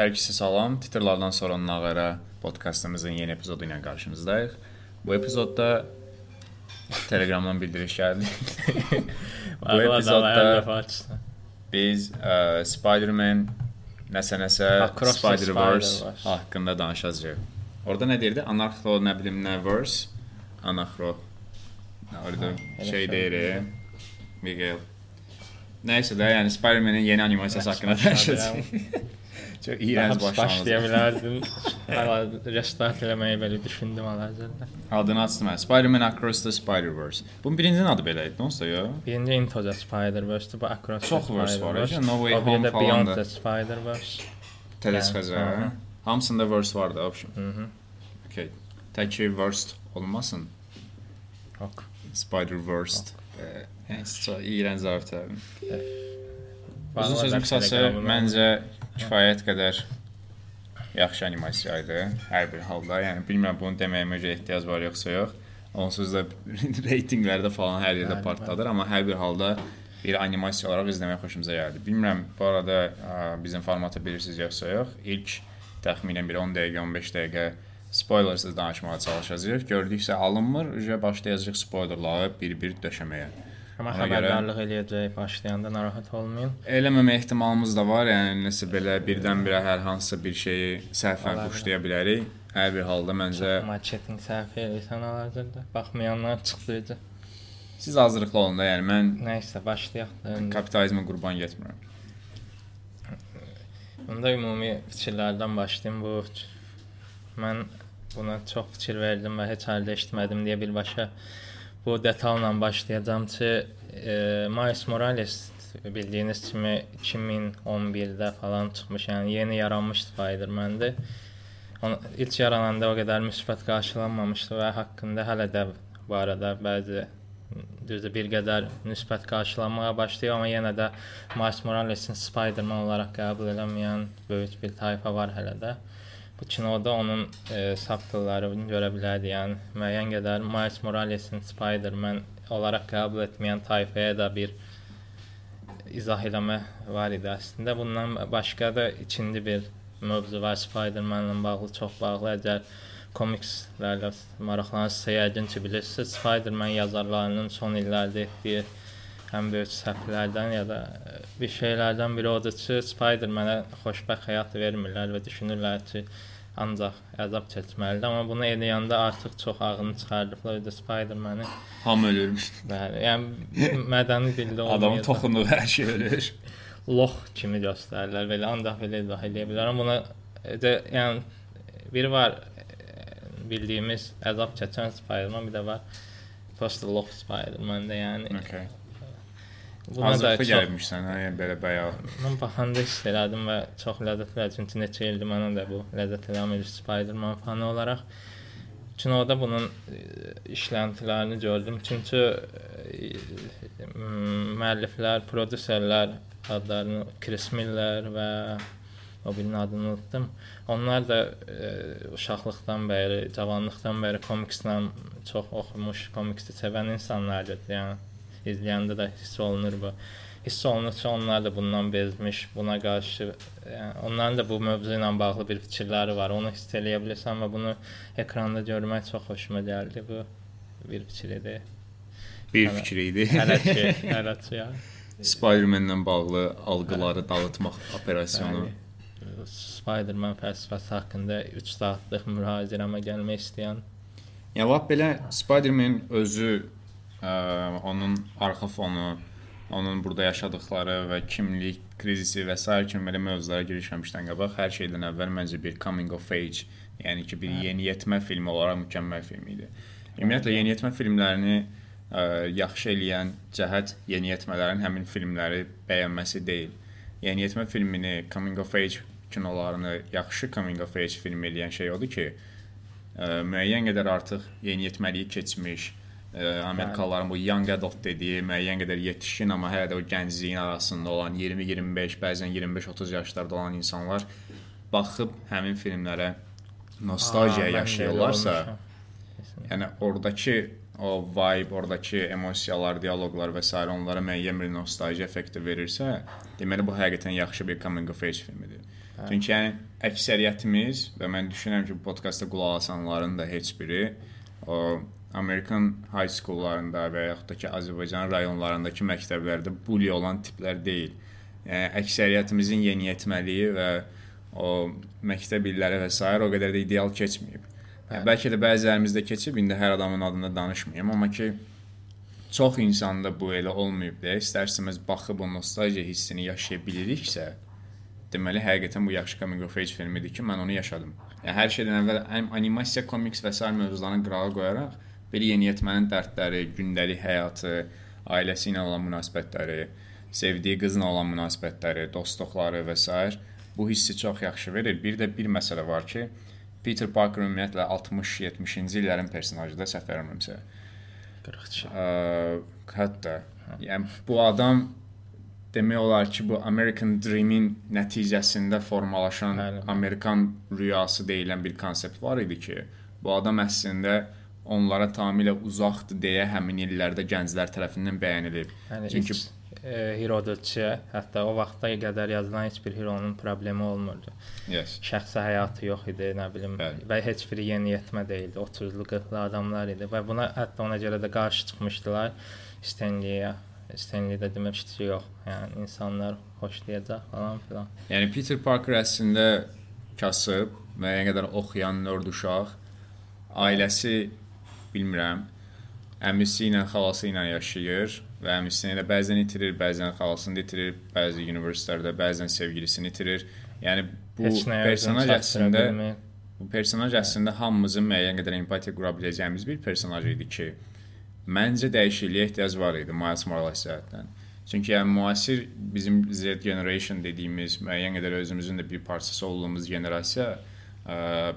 Hər ikisi salam. Titrlardan sonra Nağara podkastımızın yeni epizodu ilə qarşınızdayıq. Bu epizodda Telegramdan bildiriş gəldi. Bu epizodda biz ə, Spider-Man nəsə-nəsə Spider-Verse haqqında danışacağıq. Orada nə deyirdi? Anarxro, nə bilim, nə verse, anarxro. Orada şey deyir. Miguel. Nəysə də, yəni Spider-Man-in yeni animasiyası haqqında danışacağıq. Çox iyrənc başlaya bilərdim. Hələ restart eləməyi belə düşündüm hal-hazırda. Adını açdım. Spider-Man Across the Spider-Verse. Bunun birincinin adı belə idi, onsuz da yox? Birinci Into the Spider-Verse-dir, bu Across Çox the verse var, Spider-Verse. ya, No Way Home falan Beyond the Spider-Verse. Yəni, aha. Hamısında verse var da, option. Mhm. Okay. Tək verse olmasın. Ok. Spider-Verse. Yəni çox iyrənc zarfdır. Uzun sözün qısası məncə kifayət qədər yaxşı animasiya idi hər bir halda. Yəni bilmirəm bunu deməyimə ehtiyac var yoxsa yox. Onsuz da reytinqlərdə falan hər yerdə partladır, amma hər bir halda bir animasiya olaraq izləmək xoşumuza gəldi. Bilmirəm bu arada ə, bizim formatı bilirsiniz yoxsa yox. İlk təxminən bir 10 dəqiqə, 15 dəqiqə spoilersız danışmağa çalışacağıq. Gördüksə alınmır, üzə başlayacağıq spoilerları bir-bir döşəməyə. Amma Ona görə- xəbərdarlıq eləyəcək başlayanda narahat olmayın. Eləməmə ehtimalımız da var. Yəni nəsə belə birdən-birə hər hansısa bir şeyi səhvən puşlaya bilərik. Hər bir halda məncə Marketinq səhvi eləyirsən hal-hazırda. Baxmayanlar çıxdırıcı. siz hazırlıqlı olun da. Yəni mən Nəysə başlayaq. da kapitalizmə qurban getmirəm. Onda ümumi fikirlərdən başlayım. Bu mən buna çox fikir verdim və heç halda eşitmədim deyə birbaşa bu detalla başlayacağam ki, e, Miles Morales bildiyiniz kimi 2011-də falan çıxmış, yəni yeni yaranmış Spider-Man-dir. İlk yarananda o qədər müsbət qarşılanmamışdı və haqqında hələ də bu arada bəzi düzdür bir qədər müsbət qarşılanmağa başlayır, amma yenə də Miles Moralesin Spider-Man olaraq qəbul edilməyən böyük bir tayfa var hələ də. Bu kinoda onun e, saptıllarını görə bilərdik. Yəni müəyyən qədər Miles Moralesin Spider-Man olaraq qəbul etməyən tayfaya da bir izah eləmə var idi əslində. Bundan başqa da ikinci bir mövzu var Spider-Man-la bağlı, çox bağlı. Əgər komikslərlə maraqlanırsınızsa, yəqin ki, bilirsiniz, Spider-Man yazarlarının son illərdə etdiyi ən böyük səhvlərdən ya da bir şeylərdən biri odur ki, Spider-Man-ə xoşbəxt həyat vermirlər və düşünürlər ki, ancaq əzab çəkməlidir, amma bunu edəndə artıq çox ağını çıxardıblar idi Spider-Man-i. Hamı ölür. Bəli, yəni mədəni dildə Adamın olmayacaq. toxunduğu hər şey ölür. lox kimi göstərirlər. Belə ancaq belə izah edə bilərəm. Buna də yəni biri var bildiyimiz əzab çəkən Spider-Man, bir də var Post lox Spider-Man-da yəni. Okay. Buna Hazırlıqlı gəlmişsən, hə, yəni belə bayaq. mən baxanda elədim və çox ləzzət verdi. Çünki neçə ildir mənə də bu ləzzət eləmir Spider-Man fanı olaraq. Kinoda bunun e, işləntilərini gördüm. Çünki e, müəlliflər, prodüserlər adlarını Chris Miller və o birinin adını unutdum. Onlar da e, uşaqlıqdan bəri, cavanlıqdan bəri komikslə çox oxumuş, komiksi sevən insanlardır. Yəni izləyəndə də hiss olunur bu. Hiss olunur ki, onlar da bundan bezmiş, buna qarşı yəni onların da bu mövzu ilə bağlı bir fikirləri var. Onu hiss eləyə bilirsən və bunu ekranda görmək çox xoşuma gəldi. Bu bir fikir idi. Bir Hələ- fikir idi. Hələ ki, hələ ki. ya. Spider-Man-lə bağlı algıları dağıtmaq operasyonu. Bəli. Spider-Man fəlsəfəsi haqqında 3 saatlıq mühazirəmə gəlmək istəyən Ya lap belə Spider-Man özü ə, onun arxa fonu, onun burada yaşadıkları və kimlik krizisi və s. kimi belə mövzulara girişməmişdən qabaq hər şeydən əvvəl məncə bir coming of age, yəni ki, bir yeniyetmə filmi olaraq mükəmməl film idi. Ümumiyyətlə yeniyetmə filmlərini ə, yaxşı eləyən cəhət yeniyetmələrin həmin filmləri bəyənməsi deyil. Yeniyetmə filmini coming of age kinolarını yaxşı coming of age film eləyən şey odur ki, ə, müəyyən qədər artıq yeniyetməliyi keçmiş, Amerikalıların bu young adult dediyi müəyyən qədər yetişkin amma hələ də o gəncliyin arasında olan 20-25, bəzən 25-30 yaşlarda olan insanlar baxıb həmin filmlərə nostalgiya yaşayırlarsa, yəni oradakı o vibe, oradakı emosiyalar, dialoqlar və s. onlara müəyyən bir nostalgiya effekti verirsə, deməli bu həqiqətən yaxşı bir coming of age filmidir. Hə. Çünki yəni əksəriyyətimiz və mən düşünürəm ki, bu podkastda qulaq asanların da heç biri o Amerikan high schoollarında və yaxud da ki, Azərbaycan rayonlarındakı məktəblərdə bully olan tiplər deyil. Yəni əksəriyyətimizin yeniyetməliyi və o məktəb illəri və s. o qədər də ideal keçməyib. Yəni, bəlkə də bəzilərimizdə keçib, indi hər adamın adında danışmayım, amma ki çox insanda bu elə olmayıb deyə istərsəmiz baxıb o nostalgiya hissini yaşaya biliriksə, deməli həqiqətən bu yaxşı coming of age filmidir ki, mən onu yaşadım. Yəni hər şeydən əvvəl animasiya, komiks və sair mövzularını qırağa qoyaraq belə yeniyetmənin dərdləri, gündəlik həyatı, ailəsi ilə olan münasibətləri, sevdiyi qızla olan münasibətləri, dostluqları və s. bu hissi çox yaxşı verir. Bir də bir məsələ var ki, Peter Parker ümumiyyətlə 60-70-ci illərin personajıdır, səhv vermirəmsə. 42. Hətta yəni bu adam demək olar ki, bu American Dream-in nəticəsində formalaşan Bəli. Amerikan rüyası deyilən bir konsept var idi ki, bu adam əslində onlara tamamilə uzaqdır deyə həmin illərdə gənclər tərəfindən bəyənilib. Yəni Çünki e, herodur hətta o vaxta qədər yazılan heç bir heronun problemi olmurdu. Yes. Şəxsi həyatı yox idi, nə bilim, Bəli. və heç biri yeniyetmə deyildi, 30-lu, 40-lı adamlar idi və buna hətta ona görə də qarşı çıxmışdılar Stanley-yə Stanley də demişdi ki, yox, yəni insanlar xoşlayacaq falan filan. Yəni Peter Parker əslində kasıb, müəyyən qədər oxuyan nörd uşaq, ailəsi bilmirəm, əmisi ilə, xalası ilə yaşayır və əmisini də bəzən itirir, bəzən xalasını itirir, bəzi universitetlərdə bəzən sevgilisini itirir. Yəni bu personaj əslində bu personaj əslində hamımızın müəyyən qədər empatiya qura biləcəyimiz bir personaj idi ki, Məncə dəyişikliyə ehtiyac var idi Miles Morales cəhətdən. Çünki yəni müasir bizim Z generation dediyimiz müəyyən qədər özümüzün də bir parçası olduğumuz generasiya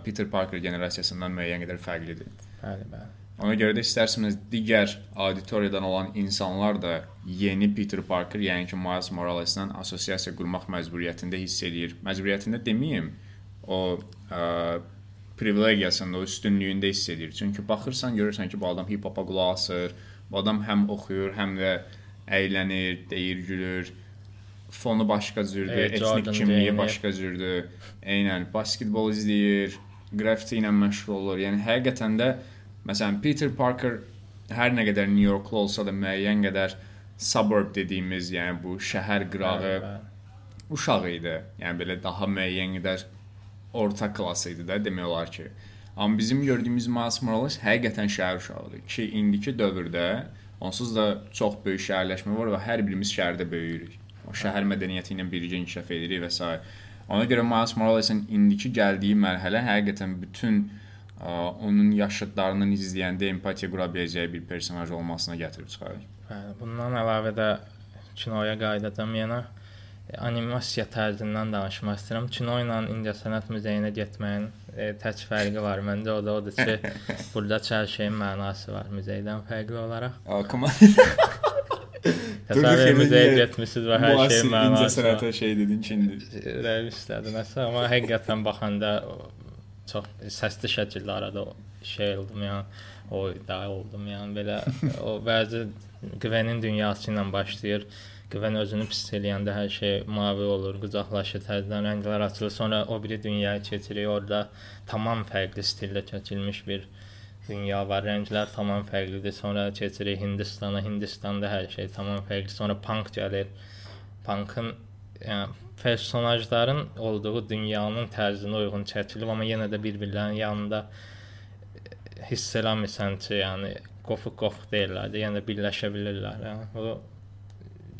Peter Parker generasiyasından müəyyən qədər fərqlidir. Bəli, bəli. Ona görə də istərsiniz digər auditoriyadan olan insanlar da yeni Peter Parker, yəni ki Miles Morales-la assosiasiya qurmaq məcburiyyətində hiss edir. Məcburiyyətində deməyim, o ə, privilegiyasında, o üstünlüyündə hiss edir. Çünki baxırsan, görürsən ki, bu adam hip-hopa qulaq asır, bu adam həm oxuyur, həm də əylənir, deyir, gülür. Fonu başqa cürdür, evet, etnik kimliyi başqa cürdür. Eynən basketbol izləyir, qrafiti ilə məşğul olur. Yəni həqiqətən də məsələn Peter Parker hər nə qədər New Yorklu olsa da müəyyən qədər suburb dediyimiz, yəni bu şəhər qırağı uşağı idi. Yəni belə daha müəyyən qədər orta klass idi də demək olar ki. Amma bizim gördüyümüz Miles Morales həqiqətən şəhər uşağıdır ki, indiki dövrdə onsuz da çox böyük şəhərləşmə var və hər birimiz şəhərdə böyüyürük. O şəhər mədəniyyəti ilə birgə inkişaf edirik və s. Ona görə Miles Moralesin indiki gəldiyi mərhələ həqiqətən bütün onun yaşıdlarının izləyəndə empatiya qura biləcəyi bir personaj olmasına gətirib çıxarır. Bəli, bundan əlavə də kinoya qayıdacağam yenə animasiya tərzindən danışmaq istəyirəm. Kino ilə İncəsənət muzeyinə getməyin e, tək fərqi var. Məncə o da odur ki, burada hər şeyin mənası var muzeydən fərqli olaraq. Təsəvvür muzeyə getmisiniz və hər şeyin mənası var. İncəsənətə şey dedin ki, indi. Rəviş istədim nəsə, amma həqiqətən baxanda çox səsli şəkildə arada şey oldum, yəni o da oldum, yəni belə o bəzi Gvenin dünyası ilə başlayır Güvən özünü pis eləyəndə hər şey mavi olur, qucaqlaşır, təzədən rənglər açılır. Sonra o biri dünyaya keçirik. Orada tamam fərqli stildə çəkilmiş bir dünya var. Rənglər tamam fərqlidir. Sonra keçirik Hindistana. Hindistanda hər şey tamam fərqli. Sonra punk gəlir. Punkın yəni personajların olduğu dünyanın tərzinə uyğun çəkilib, amma yenə də bir-birlərinin yanında hiss eləmirsən ki, yəni qofuq-qofuq deyirlər də, yəni birləşə bilirlər. Yəni bu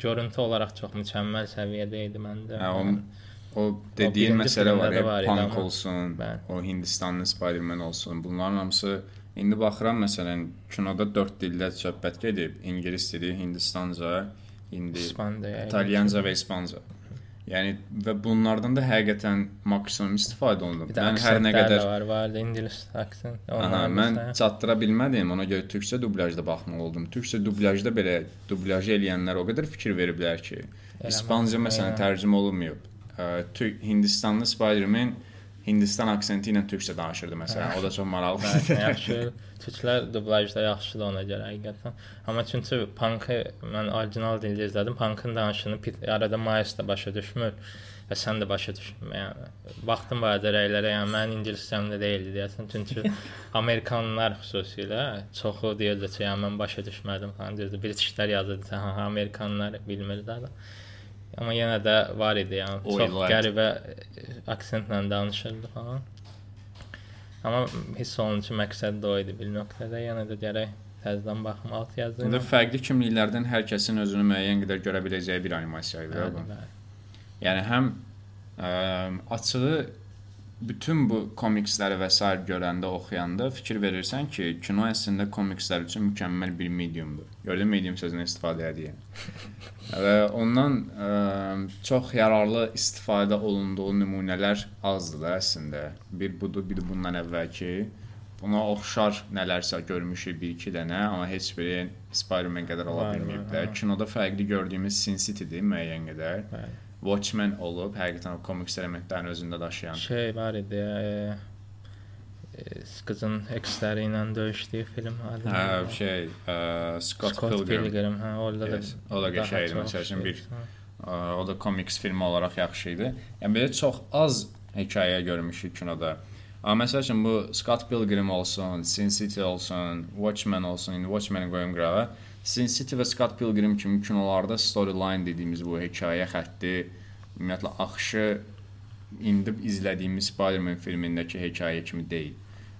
görüntü olaraq çox mükəmməl səviyyədə idi məndə. Hə, o o dediyin o məsələ var, ya, var punk olsun, bəli. o Hindistanlı Spider-Man olsun. Bunların hamısı indi baxıram məsələn kinoda 4 dildə söhbət gedib. İngilis dili, Hindistanca, indi İspanca, İtalyanca və İspanca. Yəni və bunlardan da həqiqətən maksimum istifadə olunub. Mən hər nə qədər var, var ingilis aksent. Aha, mən çatdıra bilmədim. Ona görə türkcə dublyajda baxmalı oldum. Türkcə dublyajda belə dublyaj eləyənlər o qədər fikir veriblər ki, İspanca məsələn tərcümə olunmayıb. Hindistanlı Spider-Man Hindistan aksenti ilə türkcə danışırdı məsələn. O da çox maraqlıdır. Yaxşı. Türklər dublyajda yaxşıdır ona görə həqiqətən. Amma çünki Punk-ı mən orijinal dildə izlədim. Punk-ın danışığını arada Miles də başa düşmür. və sən də başa düşmə. Yəni baxdım bayaq rəylərə, yəni mən ingiliscəmdə deyildi deyəsən. Çünki Amerikanlılar xüsusilə çoxu deyirdi ki, yəni mən başa düşmədim falan deyirdi. Britishlər yazırdı, hə, hə Amerikanlılar bilmirdilər. Amma yenə də var idi, yəni O çox illər. qəribə aksentlə danışırdı falan. Amma hiss olunur ki, məqsəd də o idi bir nöqtədə. Yenə də gərək təzədən baxmaq yazdım. İndi fərqli kimliklərdən hər kəsin özünü müəyyən qədər görə biləcəyi bir animasiya idi bu. Yəni həm ə, açığı bütün bu komiksləri və sair görəndə, oxuyanda fikir verirsən ki, kino əslində komikslər üçün mükəmməl bir mediumdur. Gördün medium sözünü istifadə edirəm. və ondan ə, çox yararlı istifadə olunduğu nümunələr azdır da əslində. Bir budur, bir bundan əvvəlki buna oxşar nələrsə görmüşük bir-iki dənə, amma heç biri Spider-Man qədər ola bilməyib də. Kinoda fərqli gördüyümüz Sin City-dir müəyyən qədər. Bəli. Watchmen olub, həqiqətən o komiks elementlərini özündə daşıyan. Şey var idi. E, e, qızın eksləri ilə döyüşdüyü film adı. Hə, şey, ə, Scott, Scott Pilgrim. Pilgrim. Hə, orada Yes, da o da qəşəng idi, çox məsəl üçün bir- hə. O da komiks filmi olaraq yaxşı idi. Yəni belə çox az hekayə görmüşük kinoda. Amma məsəl üçün bu Scott Pilgrim olsun, Sin City olsun, Watchmen olsun, indi Watchmen-i qoyum qırağa. Sin City və Scott Pilgrim kimi kinolarda storyline dediyimiz bu hekayə xətti, ümumiyyətlə axışı indi izlədiyimiz Spider-Man filmindəki hekayə kimi deyil.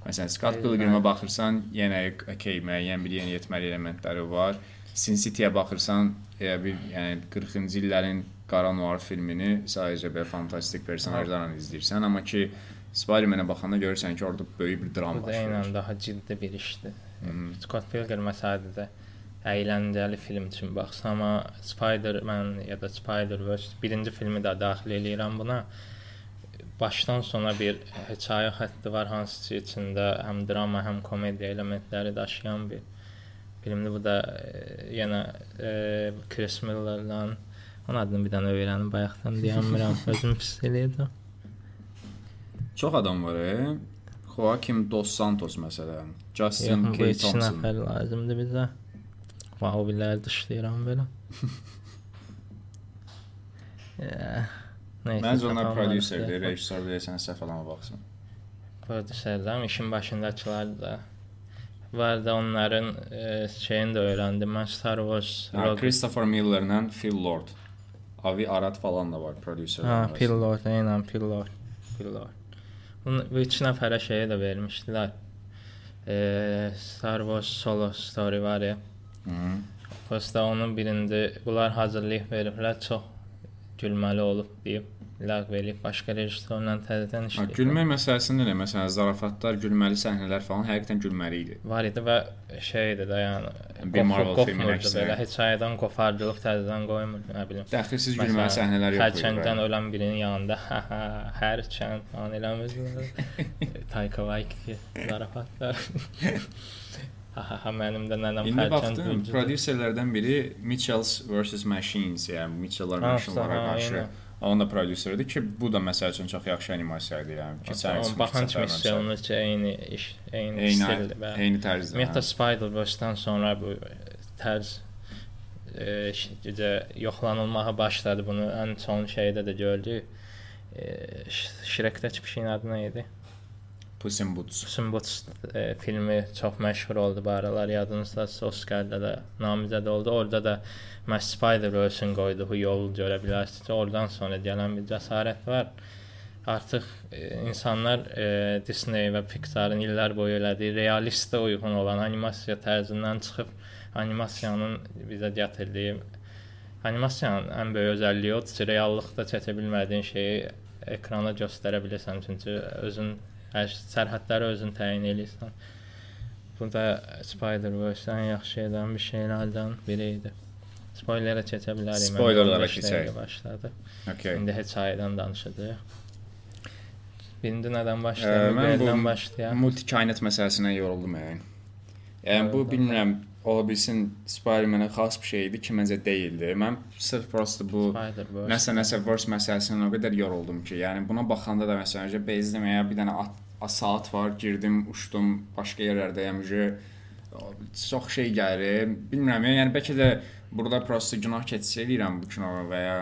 Məsələn, Scott Pilgrim-ə baxırsan, yenə okey, müəyyən bir yeniyetməli elementləri var. Sin City-yə baxırsan, elə bir yəni 40-cı illərin qara noir filmini sadəcə belə fantastik personajlarla izləyirsən, amma ki Spider-Man-ə baxanda görürsən ki, orada böyük bir dram baş eynən verir. daha ciddi bir işdir. Mhm. Scott Pilgrim sadəcə əyləncəli film üçün baxsa, amma Spider-Man ya da Spider-Verse birinci filmi də daxil eləyirəm buna. Başdan sona bir hekayə xətti var, hansı ki içində həm drama, həm komediya elementləri daşıyan bir filmdir. Bu da e, yenə e, Chris Miller'dan onun adını bir dənə öyrənib bayaqdan deyəmirəm, özüm pis eləyirdim. Çox adam var, e? Joaquim Dos Santos məsələn, Justin Yox, bu K. iki Thompson. nəfər lazımdır bizə. Və o billəri dışlayıram belə. Yeah. Neysə. Məncə onlar tapamam prodüserdir, işte. rejissor deyəsən səhv eləmə baxsın. Prodüserlər işin başındakilar da var da onların e, şeyini də öyrəndim. Mən Star Wars Ha, Rogue Christopher Miller'la Phil Lord. Avi Arad falan da var prodüser. Ha, Pillard, eynən Pillard. Pillard. Bunu bu üç nəfərə şeyi də vermişdilər. E, Star Wars Solo Story var ya. Prosta onun birində bunlar hazırlayıb veriblər, çox gülməli olub deyib ləğv eləyib başqa rejissorla təzədən işləyib. gülmə məsələsində nə? Məsələn, zarafatlar, gülməli səhnələr falan həqiqətən gülməli idi. var idi və şeydir də yəni Bir Marvel qopmurdu əksinə. Belə hekayədən qopardılıb təzədən qoymur, nə bilim. Dəxilsiz gülməli səhnələr yox idi. Hərçəngdən ölən birinin yanında hər kənd falan eləmirdilər. Taika Waititi zarafatlar. ha ha mənim də nənəm İndi baxdım, prodüserlərdən biri Mitchells vs Machines, yəni Mitchelllar Ha, Machinlara ha, qarşı. aynen. Onun da prodüseridir ki, bu da məsəl üçün çox yaxşı animasiya idi, yəni. Keçən il baxan kimi olunur ki, eyni iş, eyni stildir. eyni, tərzdə. Ümumiyyətlə. Spider-Verse-dən sonra bu tərz e, necə yoxlanılmağa başladı. Bunu ən son şeydə də gördük. E, Ş- Shrek-dəki pişiyin adı nə idi? Puss in Boots. Puss in Boots e, filmi çox məşhur oldu bu aralar. Yadınızda Oscar-da da namizəd oldu. Orada da məhz Spider-Verse-in qoyduğu yolu görə bilərsiniz. Oradan sonra gələn bir cəsarət var. Artıq e, insanlar e, Disney və Pixar-ın illər boyu elədiyi realistə uyğun olan animasiya tərzindən çıxıb animasiyanın bizə gətirdiyi animasiyanın ən böyük özəlliyi odur ki, reallıqda çəkə bilmədiyin şeyi ekrana göstərə bilirsən, çünki özün sərhədləri özün təyin edirsən. Bu da Spider-Verse-dən yaxşı edən bir şeylərdən biri idi. Spoilerə keçə bilərik. Spoilerlara 15 keçək. Başladı. Okay. İndi hekayədən danışacağıq. Birinci nədən başlayaq? mən bu başlayaq. multikainat məsələsinə yoruldum yəni. Yəni bu bilmirəm, ola bilsin Spider-Man-ə xas bir şey idi ki, məncə deyildi. Mən sırf prosta bu nəsə nəsə verse məsələsindən o qədər yoruldum ki, yəni buna baxanda da məsələn bezdim ya, bir dənə at, a- saat var, girdim, uçdum, başqa yerlərdəyəm, çox şey gəlir. Bilmirəm, yəni bəlkə də burada prosta günah keçsə eləyirəm bu kinoya və ya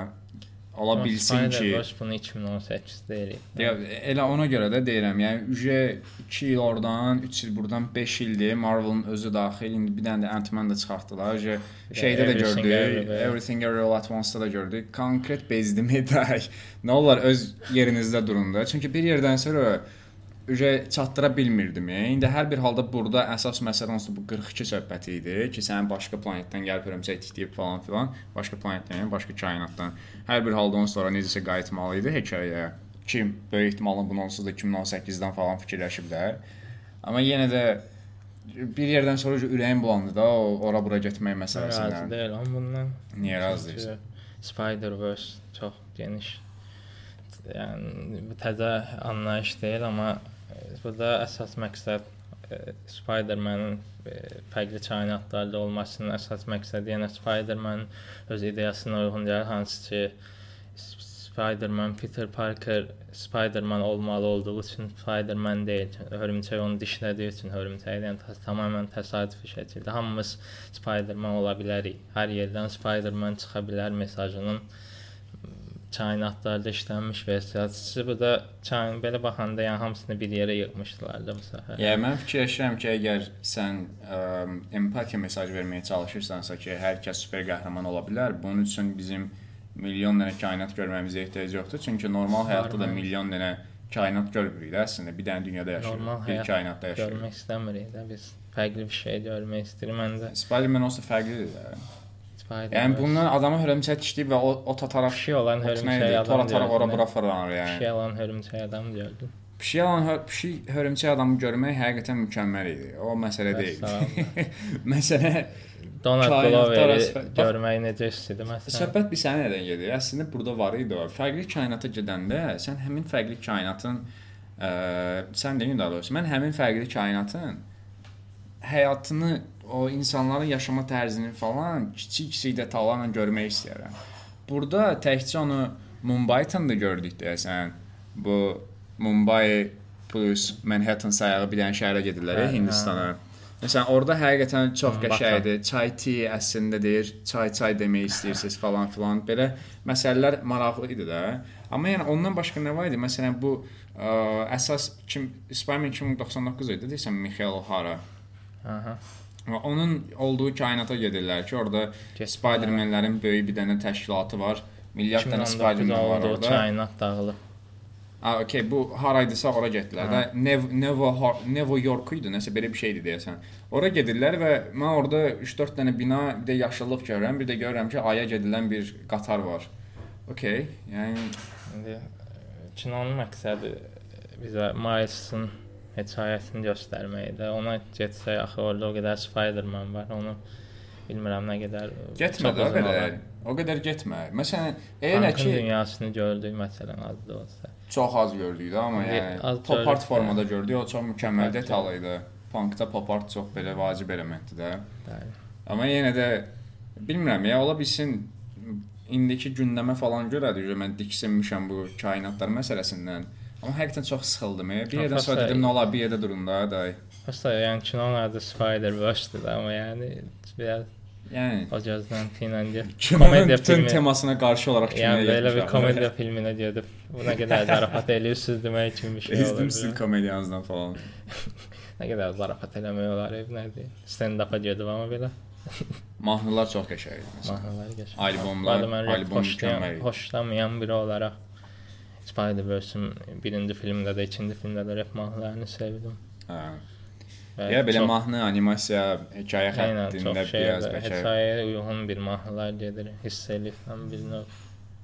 ola bilsin ki Spider-Verse bunu 2018-də eləyib. Ya elə ona görə də deyirəm. Yəni ücə 2 il oradan, 3 il burdan 5 ildir. Marvel'ın özü daxil. İndi bir dənə də Ant-Man da çıxartdılar. Ücə şeydə də Everything gördük. Everywhere. Everything Everywhere at Once-da da gördük. Konkret bezdimi də. Nə olar öz yerinizdə durun da. Çünki bir yerdən sonra çatdıra bilmirdim. İndi hər bir halda burada əsas məsələ onsuz bu 42 söhbəti idi ki, sənin başqa planetdən gəlib hörümçək tikləyib falan filan, başqa planetdən, yəni başqa kainatdan. Hər bir halda ondan sonra necəsə qayıtmalı idi hekayəyə. Kim böyük ehtimalla bunu onsuz da 2018-dən falan fikirləşib də. Amma yenə də bir yerdən sonra ürəyim bulandı da o ora bura getmək Razı məsələsindən. deyiləm bundan. Niyə razı deyilsən? Spider-Verse çox geniş. Yəni təzə anlayış deyil, amma burada əsas məqsəd e, Spider-Man-ın e, fərqli kainatlarda olmasının əsas məqsədi yəni Spider-Man öz ideyasına uyğun gəlir, hansı ki Spider-Man Peter Parker Spider-Man olmalı olduğu üçün Spider-Man deyil. Hörümçək onu dişlədiyi üçün hörümçək yəni ta- tamamilə təsadüfi şəkildə hamımız Spider-Man ola bilərik. Hər yerdən Spider-Man çıxa bilər mesajının kainatlarda işlənmiş versiyası. Bu da kain belə baxanda yəni hamısını bir yerə yığmışdılar da bu səfər. Yəni mən fikirləşirəm ki, əgər sən ə, empatiya mesajı verməyə çalışırsansa ki, hər kəs super qəhrəman ola bilər, bunun üçün bizim milyon dənə kainat görməyimizə ehtiyac yoxdur. Çünki normal həyatda da milyon dənə kainat görmürük də əslində. Bir dənə dünyada yaşayırıq, Normal bir kainatda yaşayırıq. Görmək istəmirik də biz. Fərqli bir şey görmək istəyirik. Mən də Spider-Man olsa fərqlidir də. Spider. Yəni bundan adamı hörümçək dişləyib və o, o tataraq pişik olan hörümçək adam Tora tara ora bura fırlanır yəni. Pişik olan hörümçək adam gördüm. Pişik alan hör pişik hörümçək adamı görmək həqiqətən mükəmməl idi. O məsələ deyil. Məsələ Donald bax- görmək necə istədim məsələn. Söhbət bir sənə nədən gedir? Əslində burada var idi o. Fərqli kainata gedəndə sən həmin fərqli kainatın ə, sən deyin daha doğrusu mən həmin fərqli kainatın həyatını, o insanların yaşama tərzini falan kiçik-kiçik detallarla görmək istəyirəm. Burada təkcə onu Mumbai-da gördük deyəsən. Bu Mumbai plus Manhattan sayağı bir dənə şəhərə gedirlər ya Hə, Hindistana. Məsələn, orada həqiqətən çox qəşəngdir. Çay tea əslində deyir, çay çay demək istəyirsiniz falan filan. Belə məsələlər maraqlı idi də. Amma yəni ondan başqa nə var idi? Məsələn, bu ə, əsas kim Spider-Man 2099 idi deyirsən Michael O'Hara. Aha. Onun olduğu kainata gedirlər ki, orada Spider-Man-lərin böyük bir dənə təşkilatı var. Milyard dənə 2019 Spider-Man var orada. kainat dağılıb. Ha, okey, bu haraydısa ora getdilər də. Nev Nevo Nevo York idi, nəsə belə bir şeydi deyəsən. Ora gedirlər və mən orada 3-4 dənə bina, bir də yaşıllıq görürəm, bir də görürəm ki, aya gedilən bir qatar var. Okey, yəni İndi e, kinonun məqsədi bizə Miles'ın hekayətini göstərməkdir. Ona getsək axı orada o qədər Spider-Man var. Onu bilmirəm nə qədər getmə də o qədər. olar. O qədər getmə. Məsələn, elə ki, dünyasını gördük məsələn az da olsa. çox az gördük də, amma yəni az pop art gördük, formada gördük. O çox mükəmməl detal idi. Punkda pop art çox belə vacib elementdir də. Bəli. Amma yenə də bilmirəm ya, ola bilsin indiki gündəmə falan görədir. ki, Mən diksinmişəm bu kainatlar məsələsindən. Amma həqiqətən çox sıxıldım. ya. Bir yerdən sonra Prosta- dedim, nə olar, bir yerdə durun da, day. Prosta yəni kinonun adı Spider-Verse-dir amma yəni biraz Yəni o gözdən ilə get. kimin bütün temasına qarşı olaraq Yəni kinoya belə bir getmişəm. komediya filminə gedib buna qədər zarafat eləyirsiniz demək kimi bir şey olur. Ezdim sizin komediyanızdan falan. Nə qədər zarafat eləmək olar, ev nədir? Stand-up-a gedib amma belə Mahnılar çox qəşəng idi. məsələn. mahnılar geçir. Albomlar, mən albom xoşlayan, mükəmməl idi. xoşlamayan biri olaraq Spider-Verse-ün birinci filmdə də, ikinci filmdə də rap mahnılarını sevdim. Hə. Və Ya belə çox- mahnı, animasiya, hekayə xəttində biraz qəşəng. hekayəyə uyğun bir mahnılar gedir. Hiss eləyirsən bir növ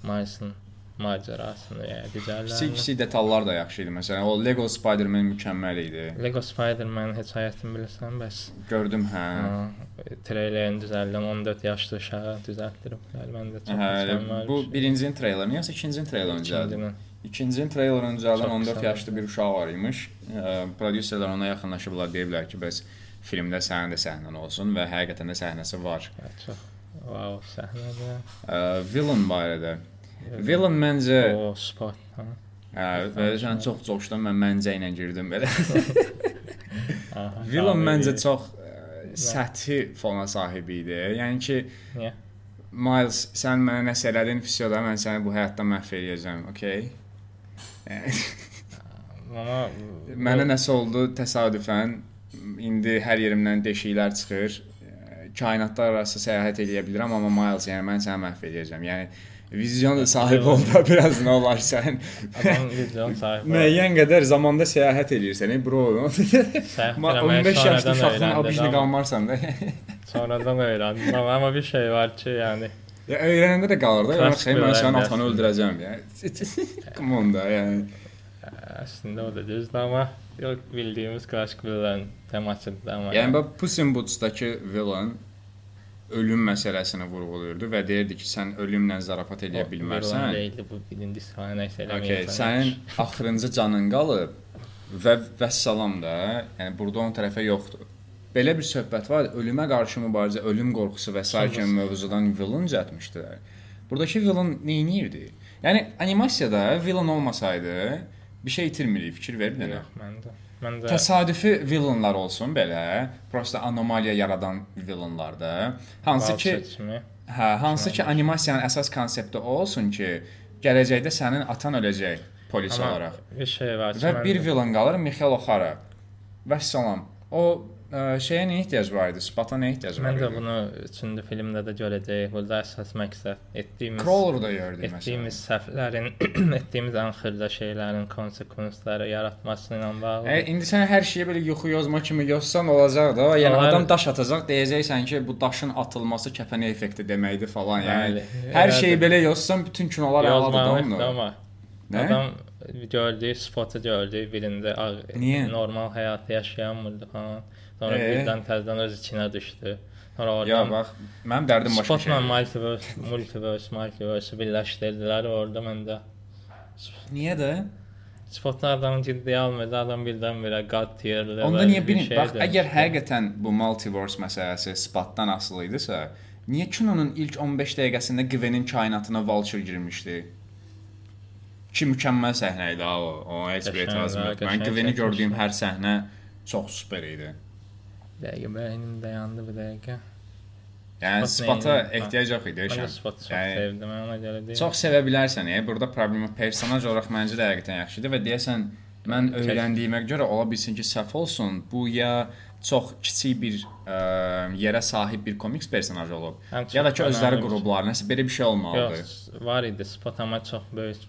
Miles'ın macərasını və digərlərini. Kiçik-kiçik detallar da yaxşı idi. Məsələn, o Lego Spider-Man mükəmməl idi. Lego Spider-Man hekayəsini bilirsən bəs? Gördüm, hə. Ha, treylerin düzəldən 14 yaşlı uşağı düzəltdiriblər. Mən də çox Hə, mükəmməl bu birincinin treylerini, yoxsa ikincinin treylerini düzəldi? İkincinin. Treylerinin Çox 14 qısa yaşlı bir uşaq var imiş. Ə, Prodüserlər ona yaxınlaşıblar, deyiblər ki, bəs filmdə sənin də səhnən olsun və həqiqətən də səhnəsi var. Hə, çox wow səhnədir. Ə, Villain barədə. Villain məncə O spot. Hə, və sən çox coşdun, mən məncə ilə girdim belə. Villain məncə çox səthi fona sahib idi. Yəni ki? Miles, sən mənə nəsə elədin, fisioda mən səni bu həyatdan məhv eləyəcəm, okay? Amma Mənə nəsə oldu təsadüfən. İndi hər yerimdən deşiklər çıxır. Kainatlar arası səyahət eləyə bilirəm, amma Miles, yəni mən səni məhv eləyəcəm. Yəni vizyon sahibi ol da biraz nə olar sən. adam vizyon sahibi. Müəyyən qədər zamanda səyahət eləyirsən, bro. Səhv Ma- eləməyi 15 yaşlı uşaqdan amma- qalmarsan da. Sonradan öyrəndim. Amma bir şey var ki, yəni ya öyrənəndə də qalır da. Yoxsa mən sənin atanı öldürəcəm ya. Come on da, yəni. əslində o da düzdür, amma yox bildiyimiz klassik villain temasıdır amma. Yəni bax Puss in Boots-dakı villain ölüm məsələsini vurğulayırdı və deyirdi ki, sən ölümlə zarafat eləyə O bilmərsən. deyildi bu birinci nəsə Okay, eləməyəcək. sənin axırıncı canın qalıb və vəssalam da, yəni burada onun tərəfə yoxdur. Belə bir söhbət var, ölümə qarşı mübarizə, ölüm qorxusu və sair kimi mövzudan villain düzəltmişdilər. Buradakı villain nə edirdi? Yəni animasiyada villain olmasaydı bir şey itirmirik, fikir verirdin. Yox, məndə. Məndə Təsadüfi villainlar olsun belə, prosta anomaliya yaradan villainlar da. Hansı ki, hə, hansı ki animasiyanın əsas konsepti olsun ki, gələcəkdə sənin atan öləcək polis amma olaraq. bir şey var Və bir villain qalır Mixail O'Hara. Vəssalam. O şeyə nə ehtiyac var idi? Spata nə ehtiyac var Mən də idi? bunu üçüncü filmdə də görəcəyik. Burada əsas məqsəd etdiyimiz Crawler da gördük etdiyimiz məsələn. səhvlərin, etdiyimiz ən xırda şeylərin konsekvensləri yaratması ilə bağlı. E, indi sən hər şeyi belə yuxu yozma kimi yozsan olacaq da. Yəni Onlar- adam daş atacaq, deyəcəksən ki, bu daşın atılması kəpənək effekti deməkdir falan. Yəni Bəli. hər şeyi belə yozsan bütün kinolar əladır da Yazmalıdır onu. amma Nə? adam gördüyü spotu gördü birində normal həyat yaşayanmırdı falan. Sonra Ee? birdən təzədən öz içinə düşdü. Sonra Ya oradan bax, mənim dərdim başqa Spotla şeydir. multiverse, multiverse, multiverse birləşdirdilər orada məndə. Niyə də? Spotlar adamı ciddiyə almırdı, adam birdən-birə tier level Onda niyə bilin? şeye Bax, dönüşdü. əgər həqiqətən bu multiverse məsələsi Spatdan asılı idisə, niyə kinonun ilk 15 dəqiqəsində Gwen'in kainatına Vulture girmişdi? Ki mükəmməl səhnə idi ha o. O heç bir etirazım yox. Mən Gwen'i gördüyüm hər səhnə çox super idi. Dəqiqə beynim dayandı bir dəqiqə. Yəni Spata ehtiyac yox idi. Şən. spot çox Yəni, sevdim, ona görə deyim. Çox sevə bilərsən, e. Burada problemi personaj olaraq məncə də həqiqətən yaxşıdır və deyəsən mən öyrəndiyimə görə ola bilsin ki, səhv olsun. Bu ya çox kiçik bir ə, yerə sahib bir komiks personajı olub. Həm Ya da ki özləri qruplar, nəsə belə bir şey olmalıdır. Yox, var idi spot amma çox böyük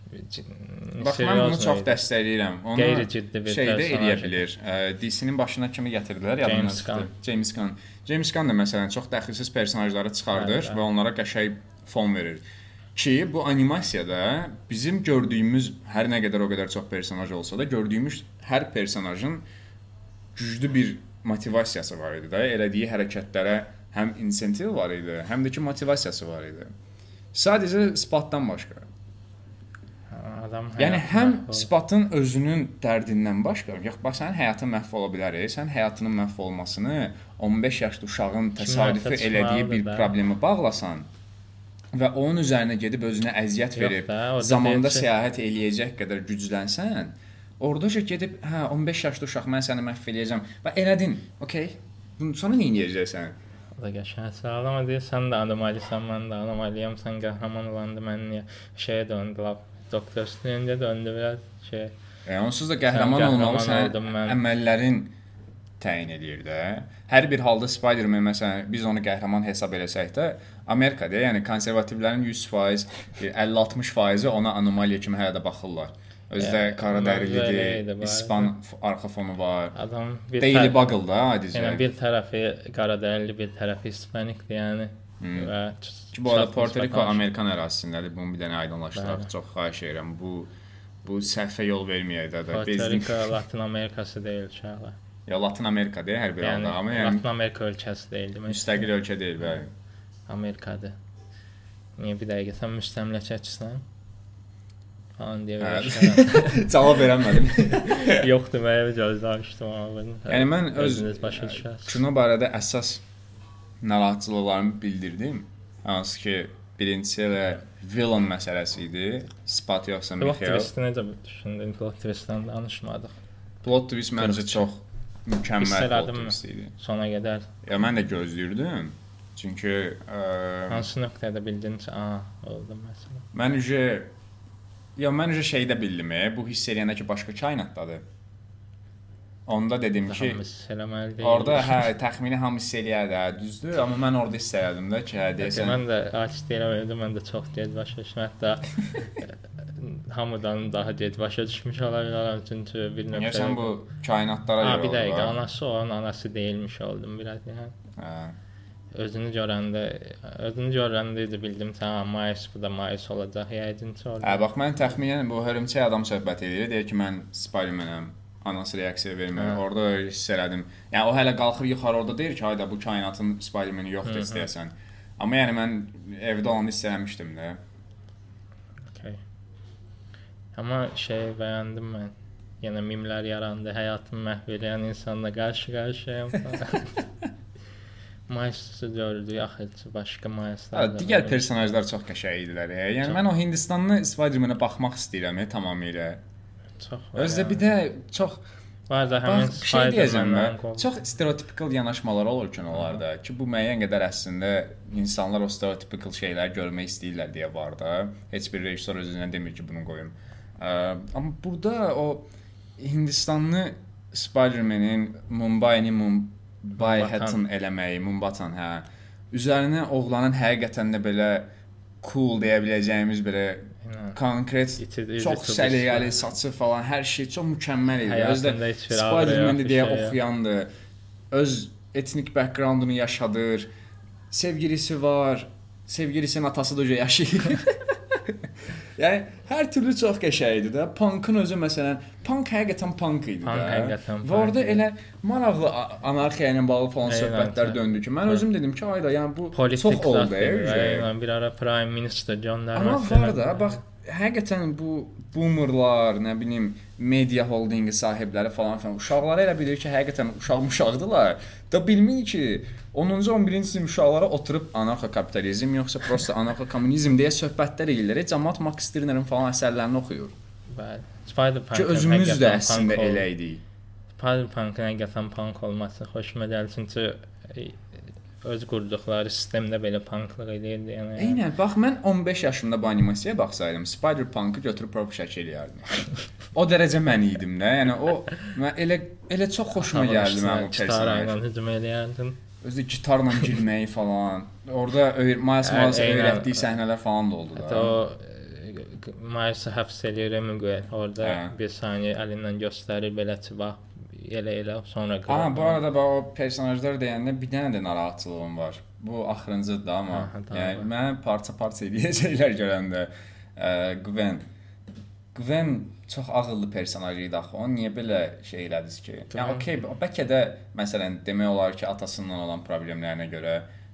Bax mən bunu çox dəstəkləyirəm. Onu Qeyri-ciddi bir şeydə eləyə bilər. DC-nin başına kimi gətirdilər yadımdan James çıxdı. James Gunn. James Gunn da məsələn çox dəxilsiz personajları çıxardır Bəli, bəli. və onlara qəşəng fon verir. Ki bu animasiyada bizim gördüyümüz hər nə qədər o qədər çox personaj olsa da gördüyümüz hər personajın güclü bir motivasiyası var idi də. Elədiyi hərəkətlərə həm insentiv var idi, həm də ki motivasiyası var idi. Sadəcə Spatdan başqa. Adam Yəni həm. Spatın özünün dərdindən başqa, yox bax sənin həyatın məhv ola bilər. Sən həyatının məhv olmasını 15 yaşlı uşağın təsadüfi elədiyi bir da. problemi bağlasan və onun üzərinə gedib özünə əziyyət Yox verib da, orada zamanda deyir ki- səyahət eləyəcək qədər güclənsən, ordaca gedib hə 15 yaşlı uşaq mən səni məhv eləyəcəm və elədin. Okay? Bunu sonra nə edəcəksən? O da qəşəng sual amma deyir sən də anomalisən, mən də anomaliyam, sən qəhrəman olandı, mən niyə şeyə döndü, lap Doktor Strange döndü biraz şey. Yəni onsuz da qəhrəman qəhrəman olmalı sən oldum mən. əməllərin təyin eləyir də. Hər bir halda Spider-Man məsələn biz onu qəhrəman hesab eləsək də, Amerikada, yəni konservativlərin 100%, e, 50-60%-i ona anomaliya kimi hələ də baxırlar. Özü də Yəni, qara dərilidir, İspan arxa fonu var. Adam bir Daily Bugle da adicə. Yəni bir tərəfi qaradərili, bir tərəfi hispanikdir, yəni. Hmm. Və Ki bu arada Puerto Rico Amerikan ərazisindədir. Bunu bir dənə aydınlaşdıraq. Çox xahiş edirəm. Bu bu səhvə yol verməyək də. Biz Rico Latin Amerikası deyil uşaqlar. ya Latin Amerikada hər bir Yəni halda, amma yəni Latin Amerika ölkəsi deyil demək. müstəqil ölkə deyil bəli. Amerikadır. Niyə bir dəqiqə sən müstəmləkəçisən? Falan deyə belə Cavab verəmədim. Yoxdur, mən gözləmişdim amma. Yəni mən öz özünüz başa düşərsiniz. kino barədə əsas narahatçılıqlarımı bildirdim. Hansı ki, birincisi elə villain məsələsi idi. Spat yoxsa Plot Mikhail. twist necə düşündün? Plot twistdən danışmadıq. Plot twist məncə çox mükəmməl plot twist idi. Sona qədər Ya mən də gözləyirdim. Çünki ə, Hansı nöqtədə bildin a, oldu məsələn. mən ücə ya mən ücə şeydə bildim, e, bu hiss eləyəndə ki, başqa kainatdadır. Onda dedim ki, orada hə təxmini hamı hiss eləyər də, düzdür, amma mən orada hiss elədim də ki, hə deyəsən. Mən də açıq deyirəm, mən də çox gec başa düşdüm. Hətta hamıdan daha gec başa düşmüş ola bilərəm çünki bir nöqtə. Sən bu kainatlara Ha, görə bir dəqiqə, anası onun anası deyilmiş oldum biraz yəni. hə? Özünü görəndə, özünü görəndə də bildim tamam, Mayıs bu da Mayıs olacaq. Yəqin ki orada. Hə, bax mən təxminən bu hörümçək adam söhbət edir, deyir ki, mən Spider-Man-əm. Anası reaksiya vermir. Hə. Orada hiss elədim. Yəni o hələ qalxır yuxarı orada deyir ki, hayda bu kainatın Spider-Man-i yoxdur istəyəsən. Amma yəni mən evdə olanda hiss eləmişdim də. Okay. Amma şey bəyəndim mən. Yenə mimlər yarandı, həyatımı məhv edən insanla qarşı-qarşıyayam Mayıs'ı gördük, axı başqa Mayıslar Hə, digər personajlar çox qəşəng idilər. e. Yəni Çox. mən o Hindistanlı Spider-Man-ə baxmaq istəyirəm e, tamamilə. çox Özdə yəni. bir də çox var da həmin Bax, şey deyəcəm mən. Çox stereotipikal yanaşmalar olur kinolarda ki, bu müəyyən qədər əslində insanlar o stereotipikal şeyləri görmək istəyirlər deyə var da. Heç bir rejissor özünə demir ki, bunu qoyum. Ə, amma burada o Hindistanlı Spider-Man-in Mumbai-ni Mumbai Mumbatan. Hatton eləməyi, Mumbatan, hə. Üzərinə oğlanın həqiqətən də belə cool deyə biləcəyimiz belə Yəni, konkret iti- iti çox səliqəli saçı falan hər şey çox mükəmməl idi. Özdə Həyatında heç bir Spider-Man ağrı yox, deyə şey yox. oxuyandı. Öz etnik backgroundunu yaşadır. Sevgilisi var. Sevgilisinin atası da yaşayır. yəni hər türlü çox qəşəng idi də. Punk'ın özü məsələn, Punk həqiqətən Punk idi Punk də. həqiqətən Və orada elə maraqlı anarxiya ilə bağlı falan Eynən, söhbətlər döndü ki, mən özüm dedim ki, ayda yəni bu Politik çox oldu. e, yəni, bir ara Prime Minister göndərməsi. Amma var da, bax həqiqətən bu boomerlar, nə bilim, media holdinqi sahibləri falan filan uşaqları elə bilir ki, həqiqətən uşaq uşaqdılar. Da bilmir ki, 10-cu 11-ci sinif uşaqlara oturub anarxo-kapitalizm yoxsa prosta anarxo-kommunizm deyə söhbətlər edirlər. Cəmaət Max Stirnerin falan əsərlərini oxuyur. Bəli. Spider-Punk Ki özümüz də əslində elə idik. Spider-Punk'ın həqiqətən punk olması xoşuma gəlir çünki öz qurduqları sistemdə belə punklıq eləyirdi. Yəni Eynən, bax mən 15 yaşımda bu animasiyaya baxsaydım, Spider-Punk-ı götürüb prop şəkil eləyərdim. o dərəcə mən idim də. Yəni o mən elə elə çox xoşuma gəldi mənim o Gitarla personaj. hücum eləyərdin. Özü gitarla girməyi falan. Orada öy- Miles Morales öyrətdiyi səhnələr falan da oldu Hətta da. o e, Miles-ı həbs eləyir Miguel. Orada Hə. bir saniyə əlindən göstərir belə ki, bax elə elə sonra Aha, bu arada bax o personajlar deyəndə bir dənə də narahatlığım var. Bu axırıncıdır da amma. Aha, tamam. yəni mən parça-parça eləyəcəklər görəndə. Ə, Gwen Gwen çox ağıllı personaj idi axı. Onu niyə belə şey elədiniz ki? Yəni Gwen- okey, bəlkə də məsələn demək olar ki, atasından olan problemlərinə görə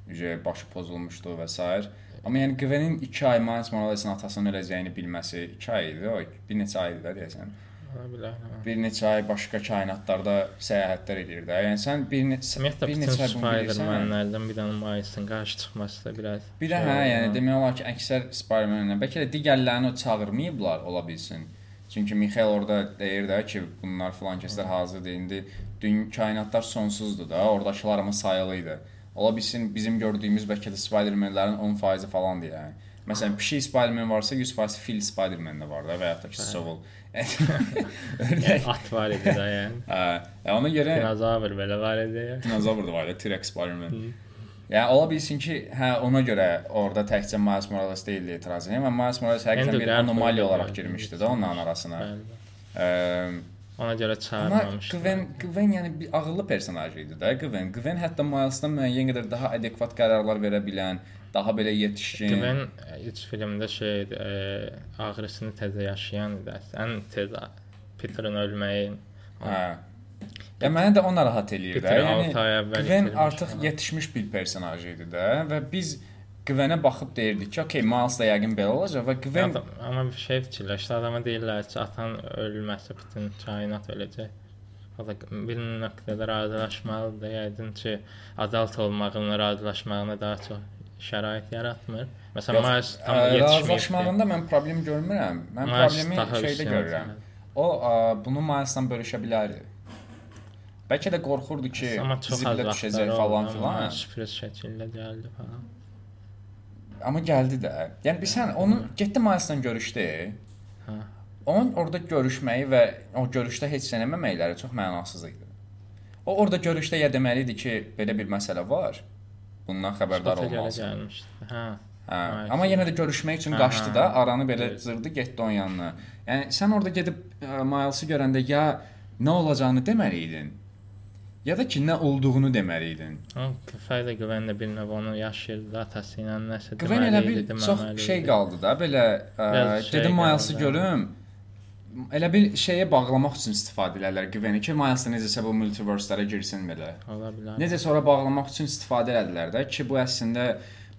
ücə başı pozulmuşdu və s. Amma yəni Gwen'in 2 ay Miles Moralesin atasının öləcəyini bilməsi 2 ay idi, o bir neçə ay idi da deyəsən. Hə. Bir neçə ay başqa kainatlarda səyahətlər edir də. Yəni sən bir neçə Ümumiyyətlə bir neçə. Spider-Man-lərdən bir dənə Miles-ın qarşı çıxması da biraz Bir də hə, yəni demək olar ki, əksər Spider-Man-lə bəlkə də digərlərini o çağırmayıblar ola bilsin. Çünki Mixail orada deyir də ki, bunlar filan kəslər hazırdır. İndi dünya kainatlar sonsuzdur da, oradakılar amma sayılı idi. Ola bilsin bizim gördüyümüz bəlkə də Spider-Man-lərin 10% falandır yəni. Məsələn, pişik Spider-Man varsa 100% fil Spider-Man də var da və ya da ki, Soul. Ördək. at var idi də yəni. Hə, yəni ona görə Dinozavr belə var idi. dinozavr da var ya, T-Rex Spider-Man. Yəni ola bilsin ki, hə ona görə orada təkcə Miles Morales deyil deyə etiraz edirəm. Amma Miles Morales həqiqətən bir anomaliya olaraq girmişdi də onların arasına. Bəli. Ona görə Amma çağırmamışlar. Gwen, Gwen yəni bir ağıllı personaj idi də Gwen. Gwen hətta Miles'dan müəyyən qədər daha adekvat qərarlar verə bilən, daha belə yetişkin. Gwen e, üç filmdə şey e, ağrısını təzə yaşayan idi. Ən tez Peter'ın ölməyi. Hə. Ya məni də o narahat eləyir də. Yəni 6 ay əvvəl Gwen artıq yetişmiş bir personaj idi də və biz Gwenə baxıb deyirdik ki, okey, Miles da yəqin belə olacaq və Gwen Adam, amma bir şey fikirləşdi. Adama deyirlər ki, atan ölməsə bütün kainat öləcək. O da bir nöqtədə razılaşmalıdır. Yəqin ki, adalt olmağın razılaşmağına daha çox şərait yaratmır. Məsələn, Miles tam ə, yetişməyib. razılaşmağında mən problem görmürəm. Mən Miles problemi şeydə görürəm. O ə, bunu Miles'dan bölüşə bilər. Bəlkə də qorxurdu ki, zibilə düşəcək falan filan. Sürpriz şəkildə gəldi falan. Amma gəldi də. Yəni biz sən onu getdi Miles'la görüşdü. Hə. Onun orada görüşməyi və o görüşdə heç nə etməməkləri çox mənasız idi. O orada görüşdə ya deməli idi ki, belə bir məsələ var. Bundan xəbərdar olmalısan. Hə. Hə, amma yenə də görüşmək üçün Hə, qaçdı hə. da, aranı belə Evet. cırdı, getdi onun yanına. Yəni sən orada gedib ə, Miles'ı görəndə ya nə olacağını deməli idin. Ya da ki, nə olduğunu deməli idin. O Fayda Güven də bir növ onu yaşayırdı atası ilə nəsə Güven elə deməli bir idi, çox deməməli şey idi. qaldı da, belə ə, Biraz şey dedim Miles'ı görüm. Elə bir şeyə bağlamaq üçün istifadə edirlər Güveni ki, Miles necəsə bu multiverse-lərə girsin belə. Ola bilər. Necə sonra bağlamaq üçün istifadə elədilər də ki, bu əslində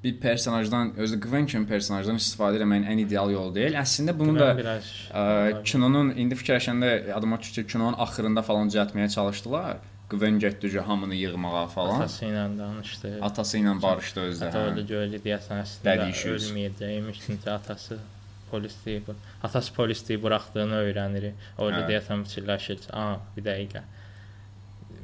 bir personajdan, özü Gwen kimi personajdan istifadə etməyin ən ideal yolu deyil. Əslində bunu da Güven biraz ə, kinonun indi fikirləşəndə adıma düşdü kinonun axırında falan düzəltməyə çalışdılar. Gwen getdi hamını yığmağa falan. atası ilə danışdı. Atası ilə barışdı özdə. Ata öyle gördü deyəsən əslində ölməyəcəymiş çünki atası polisliyi. Atası polisliyi buraxdığını öyrənir. Orada Hə. deyəsən fikirləşir. A, bir dəqiqə.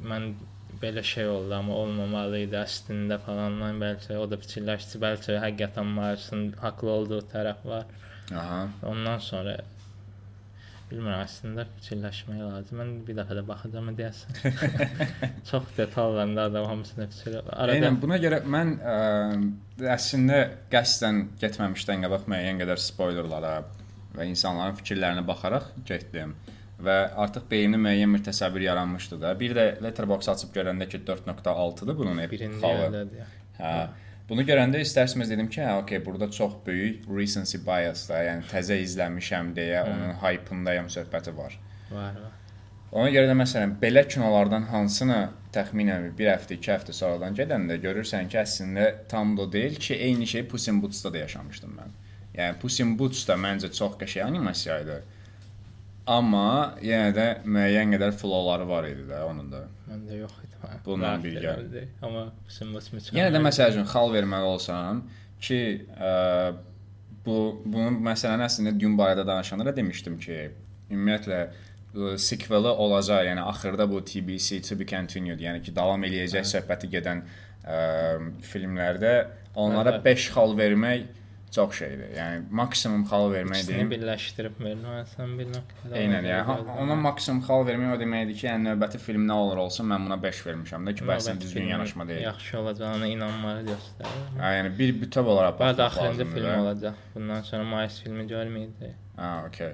Mən belə şey oldu amma olmamalı idi əslində falan. Mən bəlkə o da fikirləşdi, bəlkə həqiqətən Marsın haqlı olduğu tərəf var. Aha. Ondan sonra bilmirəm əslində fikirləşmək lazım. Mən bir dəfə də baxacağam deyəsən. Çox detallarında adam hamısını fikir. Arada Eynən buna görə mən ə, əslində qəsdən getməmişdən qabaq müəyyən qədər spoilerlara və insanların fikirlərinə baxaraq getdim və artıq beynimdə müəyyən bir təsəvvür yaranmışdı da. Bir də Letterboxd açıb görəndə ki 4.6-dır bunun birinci xalı. yerdə Hə. Bunu görəndə istərsiniz dedim ki, hə, okey, burada çox böyük recency bias da, yəni təzə izləmişəm deyə onun hype-ındayam söhbəti var. var var. Ona görə də məsələn belə kinolardan hansını təxminən 1 həftə, 2 həftə sonradan gedəndə görürsən ki, əslində tam da deyil ki, eyni şey Puss in Boots-da da yaşamışdım mən. Yəni Puss in Boots da məncə çox qəşəng animasiya idi. Amma yenə də müəyyən qədər flowları var idi də onun da. Məndə yox idi. Mən Bununla birgə. Amma Simbas mükəmməl. Yenə də məsəl üçün xal verməli olsam ki, ə, bu bunun məsələni əslində Dune barədə danışanda da demişdim ki, ümumiyyətlə sequel olacaq, yəni axırda bu TBC to be continued, yəni ki, davam eləyəcək söhbəti gedən ə, filmlərdə onlara Bəli. 5 xal vermək çox şeydir. Yəni maksimum xal vermək İkisini deyim. birləşdirib verməsən bir nöqtədə. Eynən, yəni ona maksimum xal vermək o deməkdir ki, yəni növbəti film nə olur olsun mən buna 5 vermişəm də ki, əslində düzgün yanaşma deyil. Yaxşı olacağına inanmağı göstərir. Hə, yəni bir bütöv olaraq baxmaq lazımdır film da. olacaq. Bundan sonra Mayıs filmi görməyəcək. Ha, okey.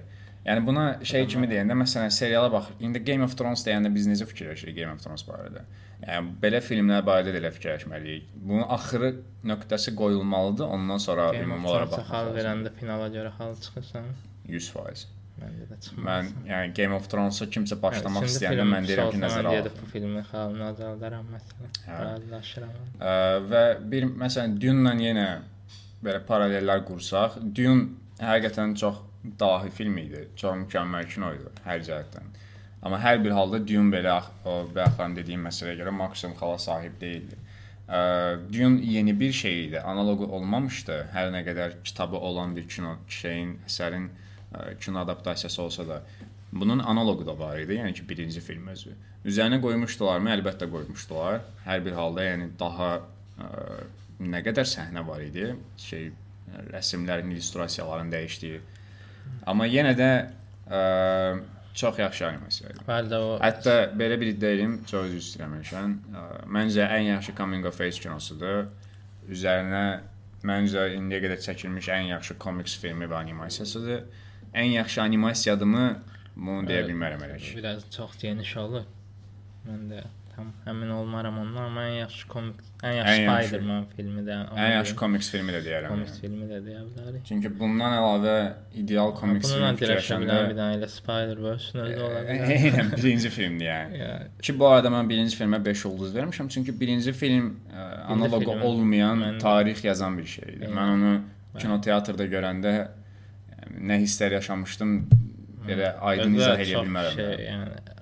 Yəni buna şey kimi deyəndə məsələn seriala bax. İndi Game of Thrones deyəndə biz necə fikirləşirik Game of Thrones barədə? Yəni belə filmlər barədə də elə fikirləşməliyik. Bunun axırı nöqtəsi qoyulmalıdır, ondan sonra ümumi olaraq baxmaq xal verəndə finala görə xal çıxırsan. 100%. Məndə də çıxmaz. Mən yəni Game of Thrones-a kimsə başlamaq Şimdi istəyəndə mən deyirəm ki, nəzərə al. bu filmin xalını azaldaram məsələn. Hə. Razılaşıram. Ə, və bir məsələn Dune-la yenə belə paralellər qursaq, Dune həqiqətən çox dahi film idi. Çox mükəmməl kino idi hər cəhətdən. Amma hər bir halda Dune belə bayaqdan dediyim məsələyə görə maksimum xala sahib deyildi. Dune yeni bir şey idi, analoqu olmamışdı. Hər nə qədər kitabı olan bir kino şeyin, əsərin kino adaptasiyası olsa da bunun analoqu da var idi, yəni ki, birinci film özü. Üzərinə qoymuşdularmı? Əlbəttə qoymuşdular. Hər bir halda yəni daha ə, nə qədər səhnə var idi, şey rəsmlərin, illüstrasiyaların dəyişdiyi. Amma yenə də ə, çox yaxşı animasiya idi. Var da o Hətta belə bir iddia edim, çox üzr istəyirəm Məncə ən yaxşı coming of age kinosudur. Üzərinə məncə indiyə qədər çəkilmiş ən yaxşı komiks filmi və animasiyasıdır. Ən yaxşı animasiyadımı bunu deyə bilmərəm elə ki. biraz çox geniş olur. Mən də tam əmin olmaram ondan, amma ən yaxşı komik, ən yaxşı Ən yaxşı. Spider-Man filmi də. Ən yaxşı komiks filmi də deyərəm. komiks yəni. filmi də deyə bilərik. Çünki bundan əlavə ideal komiks filmi bilən bir fikirləşəndə dənə elə Spider-Verse-ün özü ola bilər. Eynən birinci filmdir yəni. Yəni Ki bu arada mən birinci filmə 5 ulduz vermişəm çünki birinci film ə, analoqu filmin olmayan mən- tarix yazan bir şeydir. Eynən. Mən onu kinoteatrda görəndə nə hisslər yaşamışdım belə aydın izah edə bilmərəm. Şey, yəni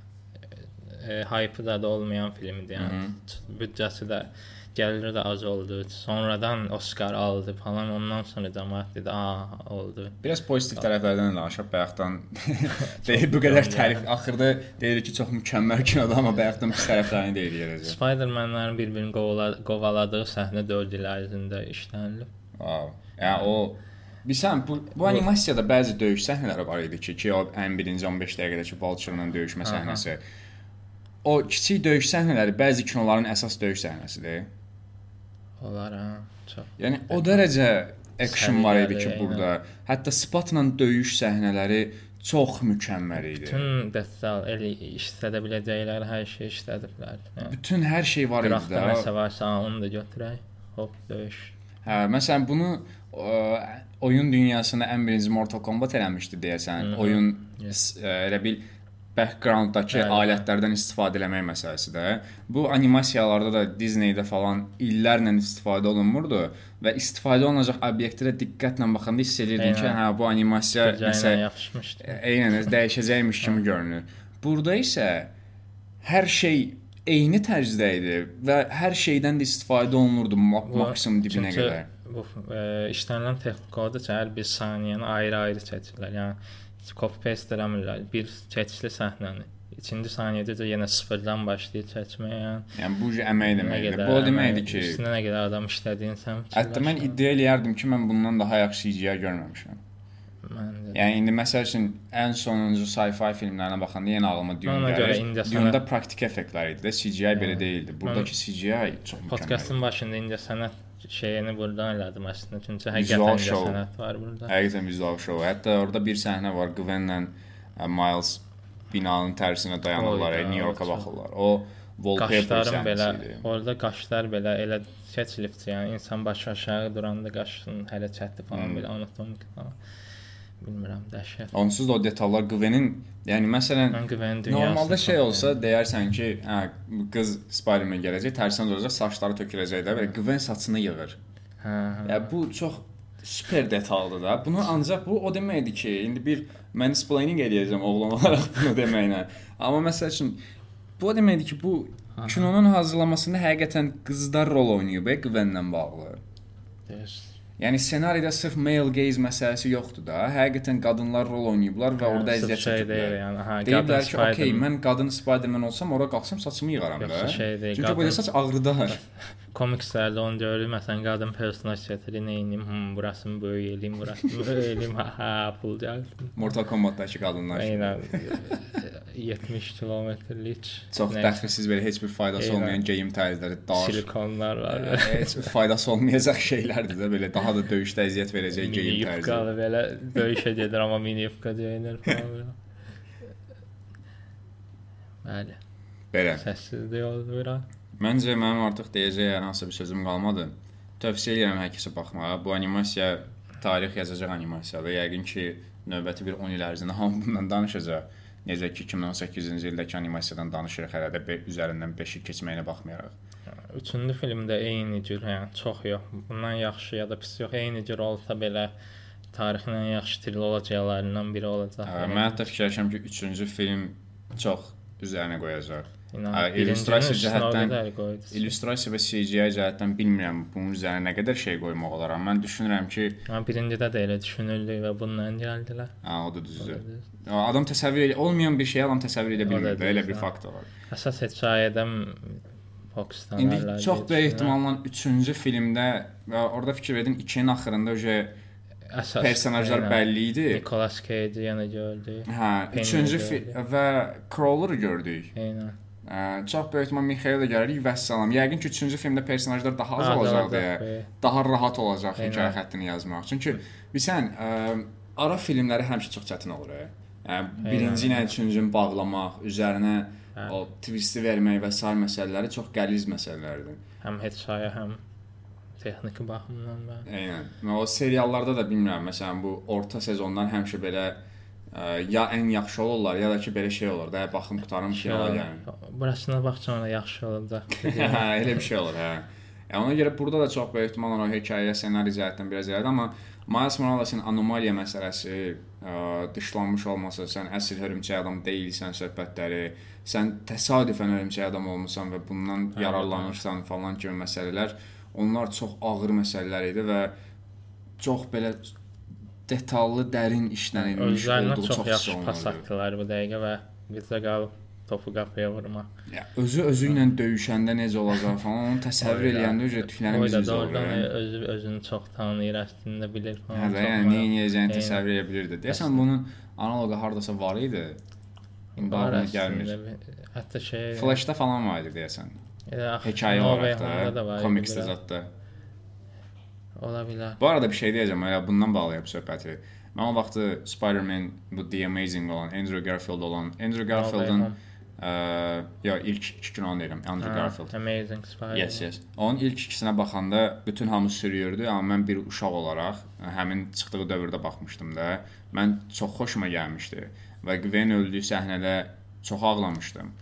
e, hype-ı da, da olmayan filmdir yəni. Hı Büdcəsi də gəliri də az oldu. Sonradan Oscar aldı falan. Ondan sonra cəmaət dedi, "A, oldu." Biraz pozitiv tərəflərdən danışaq. Bayaqdan deyir bu qədər tərif. Axırda deyir ki, çox mükəmməl kinodur, amma bayaqdan pis tərəflərini deyir yerəcək. Spider-Man-ların bir-birini qovala- qovaladığı səhnə 4 il ərzində işlənilib. Wow. Yəni o Bilirsən, bu bu animasiyada bəzi döyüş səhnələri var idi ki, ki o ən birinci 15 dəqiqədəki Vulture-la döyüşmə Aha. O kiçik döyüş səhnələri bəzi kinoların əsas döyüş səhnəsidir. Olar ha. Çox. Yəni o dərəcə action var idi ki, Səviyyəli, burada. Hətta Spatla döyüş səhnələri çox mükəmməl idi. Bütün detal, elə işlədə biləcəkləri hər şey işlədiblər. Yəni, Bütün hər şey var idi qıraqda də. nəsə varsa onu da götürək. Hop döyüş. Hə, məsələn bunu ə, oyun dünyasında ən birinci Mortal Kombat eləmişdi deyəsən. Hı -hı. Oyun Yes. ə, elə bil backgrounddakı Bəli. alətlərdən istifadə eləmək məsələsi də. Bu animasiyalarda da Disney-də falan illərlə istifadə olunmurdu və istifadə olunacaq obyektlərə diqqətlə baxanda hiss edirdin ki, hə bu animasiya nəsə yapışmışdı. eynən dəyişəcəkmiş kimi görünür. Burada isə hər şey eyni tərzdə idi və hər şeydən də istifadə olunurdu ma Bu- maksimum dibinə qədər. Bu e, işlənilən texnika odur ki, hər bir saniyəni ayrı-ayrı çəkirlər. Yəni copy paste eləmirlər. Bir çəkili səhnəni ikinci saniyədə də yenə sıfırdan başlayır çəkməyə. Yəni, Yəni bu əmək deməkdir. Bu deməkdir ki, üstünə nə qədər adam işlədiyin sən. hətta mən iddia eləyərdim ki, mən bundan daha yaxşı CGI görməmişəm. mən də Yəni indi məsəl üçün ən sonuncu sci-fi filmlərinə baxanda yenə ağlıma Dune gəlir. indi Dune-da praktik effektlər idi də, CGI belə deyildi. Buradakı CGI çox mükəmməl. podkastın başında incə sənət şeyini buradan elədim əslində. Çünki həqiqətən sənət var burada. Həqiqətən vizual show. Hətta orada bir səhnə var, Gwen-lə ə, Miles binanın tərsinə dayanırlar, ə, New Yorka baxırlar. O wallpaper belə, orada qaşlar belə elə keçilibdi. Yəni insan başı aşağı duranda qaşının hərəkəti falan Hmm. belə anatomik falan. Bilmirəm, dəhşət. Onsuz da o detallar Gwen-in, yəni məsələn güvən dünyası. Normalda şey olsa deyərsən ki, hə qız Spider-Man gələcək, tərsinə duracaq, saçları töküləcək də və Gwen saçını yığır. Hə, hə. Ya bu çox super detaldır da. Bunu ancaq bu o deməkdir ki, indi bir mansplaining eləyəcəm oğlan olaraq bunu deməklə. Amma məsəl üçün bu o deməkdir ki, bu kinonun hazırlamasında həqiqətən qızlar rol oynayıb, e, Gwen-lə bağlı. Deyirsən. Yəni ssenaridə sırf male gaze məsələsi yoxdur da. Həqiqətən qadınlar rol oynayıblar və orada Sırf əziyyət şey çəkiblər. yəni. Hə, Deyirlər ki, Spider-Man. okey, mən qadın Spider-Man olsam, ora qalxsam saçımı yığaram da. Şey Çünki qadın- belə saç ağrıdar. komikslərdə onu görürük. Məsələn, qadın personaj gətirir, nə edim, hmm, burasını böyük eləyim, burasını böyük eləyim, ha, ha, pul gəlsin. Mortal Kombat-dakı qadınlar. Eynən 70 kilometrlik Çox dəxilsiz belə heç bir faydası Eynən. olmayan geyim tərzləri, dar. silikonlar var. Ə, Heç bir faydası olmayacaq şeylərdir də belə daha da döyüşdə əziyyət verəcək geyim tərzi. yufkalı belə döyüşə gedir amma mini yufka geyinir falan belə. Bəli, Belə. səssizlik oldu bura. Məncə mənim artıq deyəcək hər hansı bir sözüm qalmadı. Tövsiyə edirəm hər kəsə baxmağa. Bu animasiya tarix yazacaq animasiyadır. Yəqin ki, növbəti bir 10 il ərzində hamı bundan danışacaq. Necə ki 2018-ci ildəki animasiyadan danışırıq hələ də üzərindən 5 il keçməyinə baxmayaraq. Üçüncü filmdə eyni cür, yəni çox yox. Bundan yaxşı ya da pis yox, eyni cür olsa belə tarixin ən yaxşı trilogiyalarından biri olacaq. Ə, Mən hətta fikirləşirəm ki, 3-cü film çox üzərinə qoyacaq. İnan, illüstrasiya cəhətdən-. İllüstrasiya və CGI cəhətdən bilmirəm bunun üzərinə nə qədər şey qoymaq olar. Mən düşünürəm ki, Mən birincidə də elə düşünürdük və bununla gəldilər. hə, o da düzdür. Adam təsəvvür edə olmayan bir şey adam təsəvvür edə bilmir. də, Elə bir düzdür. fakt da var. Əsas hekayədən Foxdan İndi çox böyük ehtimalla 3-cü filmdə və orada fikir verdim 2-nin axırında oje Əsas personajlar eynən. bəlli idi. Nicolas Cage yenə gördük. Hə, Penny 3-cü gördük. və Crawler gördük. Eynən. Ə, çox böyük ehtimalla Mixail da gəlirik və salam. Yəqin ki 3-cü filmdə personajlar daha az olacaq deyə daha rahat olacaq hekayə xəttini yazmaq. Çünki bilirsən, ə, ara filmləri həmişə çox çətin olur. ə. Yəni birinci ilə üçüncünü bağlamaq, üzərinə Hə. o twisti vermək və sair məsələləri çox qəliz məsələlərdir. Həm hekayə, həm texniki baxımdan və Eynən. O seriallarda da bilmirəm, məsələn bu orta sezondan həmişə belə ə, ya ən yaxşı olurlar, ya da ki belə şey olur da, baxım qutarım finala gəlin. Burasına bax sonra yaxşı olacaq. Hə, elə bir şey olur, hə. Yəni ona görə burada da çox böyük ehtimalla o hekayə, ssenari cəhətdən biraz elədi, amma Miles Moralesin anomaliya məsələsi, ə, dışlanmış olması, sən əsl hörümçək adam deyilsən söhbətləri, sən təsadüfən hörümçək adam olmusan və bundan Hə, yararlanırsan falan kimi məsələlər, onlar çox ağır məsələlər idi və çox belə detallı, dərin işlənilmiş Özlərinə olduğu çox çox yaxşı pas atdılar bu dəqiqə və bizdə qalıb topu qapıya vurmaq. Ya, özü özü ilə döyüşəndə necə olacaq falan onu təsəvvür eləyəndə ücret tüklərimiz olur. doğrudan yəni. özü özünü çox tanıyır, əslində bilir falan. Hə yəni nə edəcəyini təsəvvür edə bilirdi. Deyəsən bunun analoqu hardasa var idi. İndi ağlıma gəlmir. Hətta şey Flashda falan var idi deyəsən. Hekayə olaraq da komiksdə zətdə. Ola bilər. Bu arada bir şey deyəcəm, elə bundan bağlayıb söhbəti. Mən o vaxtı Spider-Man bu The Amazing olan, Andrew Garfield olan, Andrew Garfield'ın ə, ya ilk iki kinonu deyirəm, Andrew Hə, Garfield. Amazing Spider-Man. Yes, yes. Onun ilk ikisinə baxanda bütün hamı sürüyürdü, amma mən bir uşaq olaraq ə, həmin çıxdığı dövrdə baxmışdım da. Mən çox xoşuma gəlmişdi və Gwen öldüyü səhnədə çox ağlamışdım.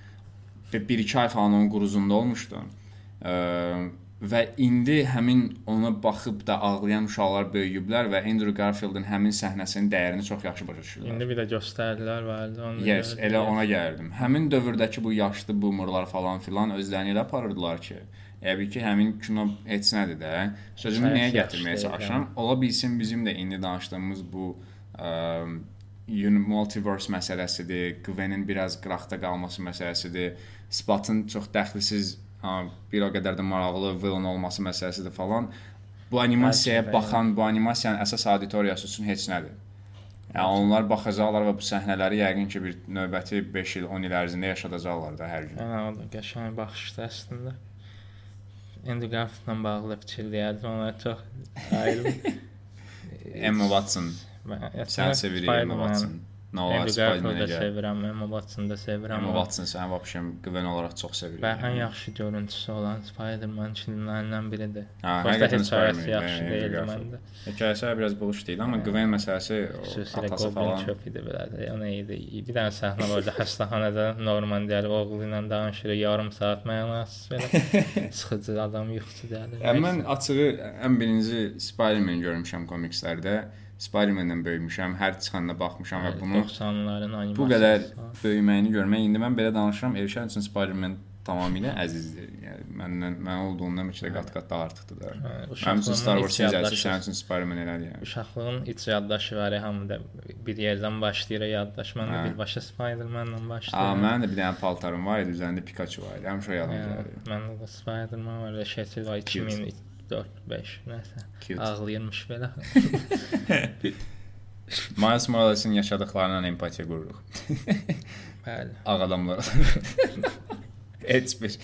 Və 1-2 ay falan onun quruzunda olmuşdum. Ə, və indi həmin ona baxıb da ağlayan uşaqlar böyüyüblər və Andrew Garfield'ın həmin səhnəsinin dəyərini çox yaxşı başa düşürlər. İndi bir də göstərdilər vardı onu. Yes, elə ona gəldim. Həmin dövrdəki bu yaşlı boomerlar falan filan özlərini elə aparırdılar ki, Təbii ki, həmin kino heç nədir də. Sözümü Səhv nəyə gətirməyə çalışıram? Ola bilsin bizim də indi danışdığımız bu ə, multiverse məsələsidir, Gwen-in biraz qıraqda qalması məsələsidir, Spot'un çox dəxlisiz bir o qədər də maraqlı villain olması məsələsidir falan. Bu animasiyaya baxan, bu animasiyanın əsas auditoriyası üçün heç nədir. Yəni onlar baxacaqlar və bu səhnələri yəqin ki, bir növbəti 5 il, 10 il ərzində yaşadacaqlar da hər gün. Hə, qəşəng baxışdı əslində. İndi Garfieldlə bağlı fikirdəyərdim, ona çox ayrı. Emma Watson, sən sevirik Emma. Watson. No, Andrew Spider-Man-ə Garfield-ı gəl. sevirəm, Emma Watson-u da sevirəm. Emma Watson sən vəbşəm Gwen olaraq çox sevirəm. Və ən yaxşı görüntüsü olan Spider-Man filmlərindən biridir. Prosta həqiqətən hekayəsi yaxşı Garfield. məndə. Hekayəsi biraz boş deyil, amma Gwen məsələsi atası falan. çöp idi belə. Yəni idi. Bir dənə səhnə var orada xəstəxanada Norman gəlib oğlu ilə danışır, yarım saat mənasız belə sıxıcı adam yuxusu. Yəni mən açığı ən birinci Spider-Man görmüşəm komikslərdə. Spider-Man-dən böyümüşəm, hər çıxanda baxmışam və bunu 90-ların animasiyası. bu qədər böyüməyini görmək indi mən belə danışıram, Elşən üçün Spider-Man tamamilə əzizdir. Yəni məndən mən olduğundan bir də qat-qat daha artıqdır da. Mənim üçün Star Wars seriyası sənin üçün Spider-Man elədir yəni. Uşaqlığın iç yaddaşı var ya hamıda bir yerdən başlayır yaddaş. Mən də Hə. birbaşa Spider-Man-la başlayıram. mənim də bir dənə paltarım var idi, üzərində Pikachu var idi. Həmişə Yəni, gəlir. Məndə də Spider-Man var şeysi var 2004 5 nəsə. Ağlayırmış belə. Miles Moralesin yaşadıklarına empatiya qururuq. Bəli. Ağ adamlar. heç bir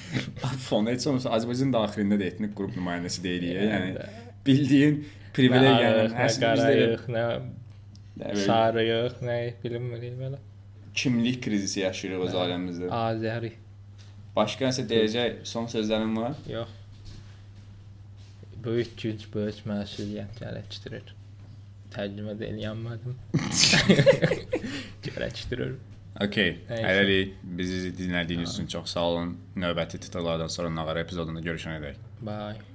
fon heç olmasa Azərbaycan daxilində də etnik qrup nümayəndəsi deyilik. Yəni bildiyin privilegiyanın Nə əslində nə sarıyıq, nə bilinmir belə. kimlik krizisi yaşayırıq öz aləmimizdə. Azəri. Başqa nəsə deyəcək son sözlərin var? Yox. Böyük güc, böyük məsuliyyət gərəkdirir. Tərcümə də eləyənmədim. Gərəkdirir. Okay. Hələlik bizi dinlədiyiniz üçün çox sağ olun. Növbəti titrlərdən sonra Nağara epizodunda görüşənədək. Bye.